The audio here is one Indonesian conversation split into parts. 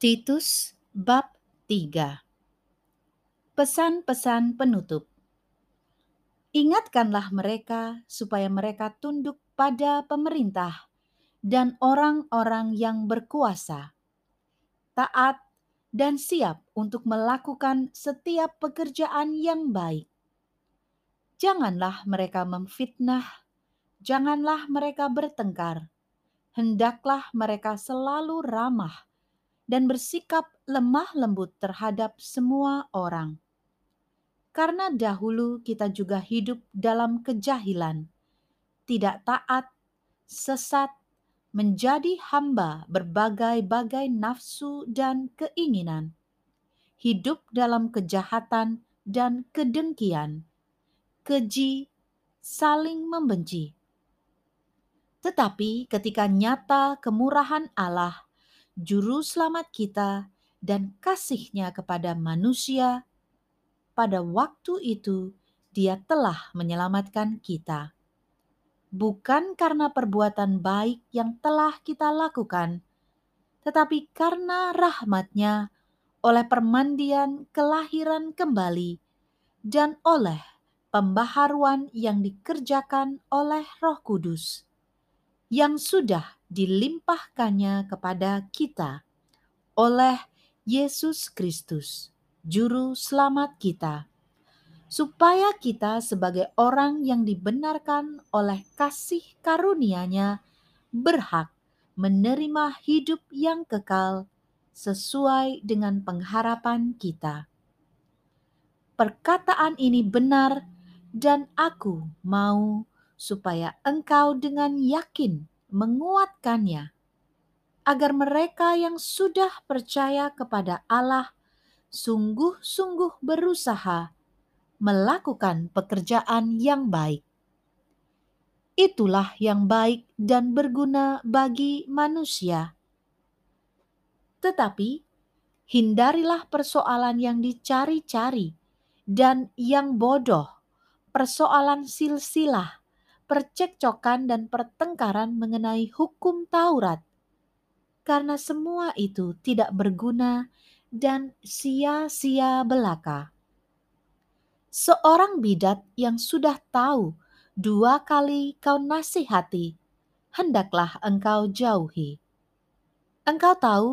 Titus bab 3 Pesan-pesan penutup Ingatkanlah mereka supaya mereka tunduk pada pemerintah dan orang-orang yang berkuasa, taat dan siap untuk melakukan setiap pekerjaan yang baik. Janganlah mereka memfitnah, janganlah mereka bertengkar, hendaklah mereka selalu ramah dan bersikap lemah lembut terhadap semua orang. Karena dahulu kita juga hidup dalam kejahilan, tidak taat, sesat, menjadi hamba berbagai-bagai nafsu dan keinginan, hidup dalam kejahatan dan kedengkian, keji, saling membenci. Tetapi ketika nyata kemurahan Allah, Juru Selamat kita, dan kasihnya kepada manusia, pada waktu itu dia telah menyelamatkan kita. Bukan karena perbuatan baik yang telah kita lakukan, tetapi karena rahmatnya oleh permandian kelahiran kembali dan oleh pembaharuan yang dikerjakan oleh roh kudus yang sudah dilimpahkannya kepada kita oleh Yesus Kristus juru selamat kita, supaya kita sebagai orang yang dibenarkan oleh kasih karunia-Nya berhak menerima hidup yang kekal sesuai dengan pengharapan kita. Perkataan ini benar dan aku mau supaya engkau dengan yakin menguatkannya agar mereka yang sudah percaya kepada Allah sungguh-sungguh berusaha melakukan pekerjaan yang baik. Itulah yang baik dan berguna bagi manusia. Tetapi hindarilah persoalan yang dicari-cari dan yang bodoh, persoalan silsilah, percekcokan dan pertengkaran mengenai hukum Taurat. Karena semua itu tidak berguna dan sia-sia belaka. Seorang bidat yang sudah tahu dua kali kau nasihati, hendaklah engkau jauhi. Engkau tahu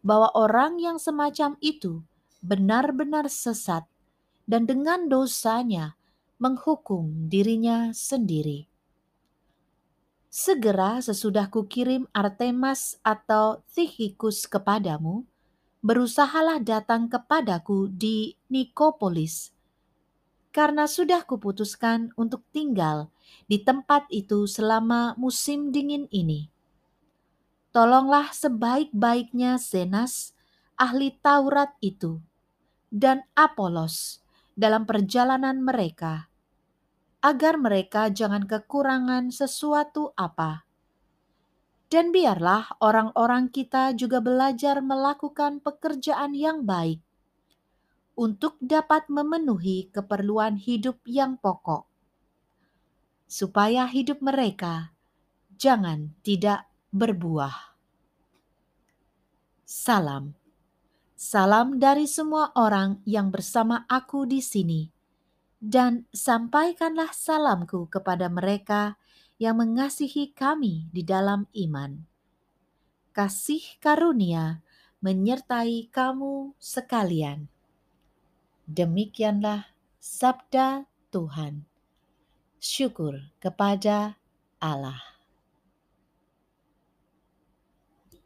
bahwa orang yang semacam itu benar-benar sesat dan dengan dosanya menghukum dirinya sendiri. Segera sesudah kukirim Artemas atau Tychicus kepadamu, berusahalah datang kepadaku di Nikopolis, karena sudah kuputuskan untuk tinggal di tempat itu selama musim dingin ini. Tolonglah sebaik-baiknya Zenas, ahli Taurat itu, dan Apolos dalam perjalanan mereka, agar mereka jangan kekurangan sesuatu apa. Dan biarlah orang-orang kita juga belajar melakukan pekerjaan yang baik untuk dapat memenuhi keperluan hidup yang pokok, supaya hidup mereka jangan tidak berbuah. Salam, salam dari semua orang yang bersama aku di sini, dan sampaikanlah salamku kepada mereka yang mengasihi kami di dalam iman. Kasih karunia menyertai kamu sekalian. Demikianlah sabda Tuhan. Syukur kepada Allah.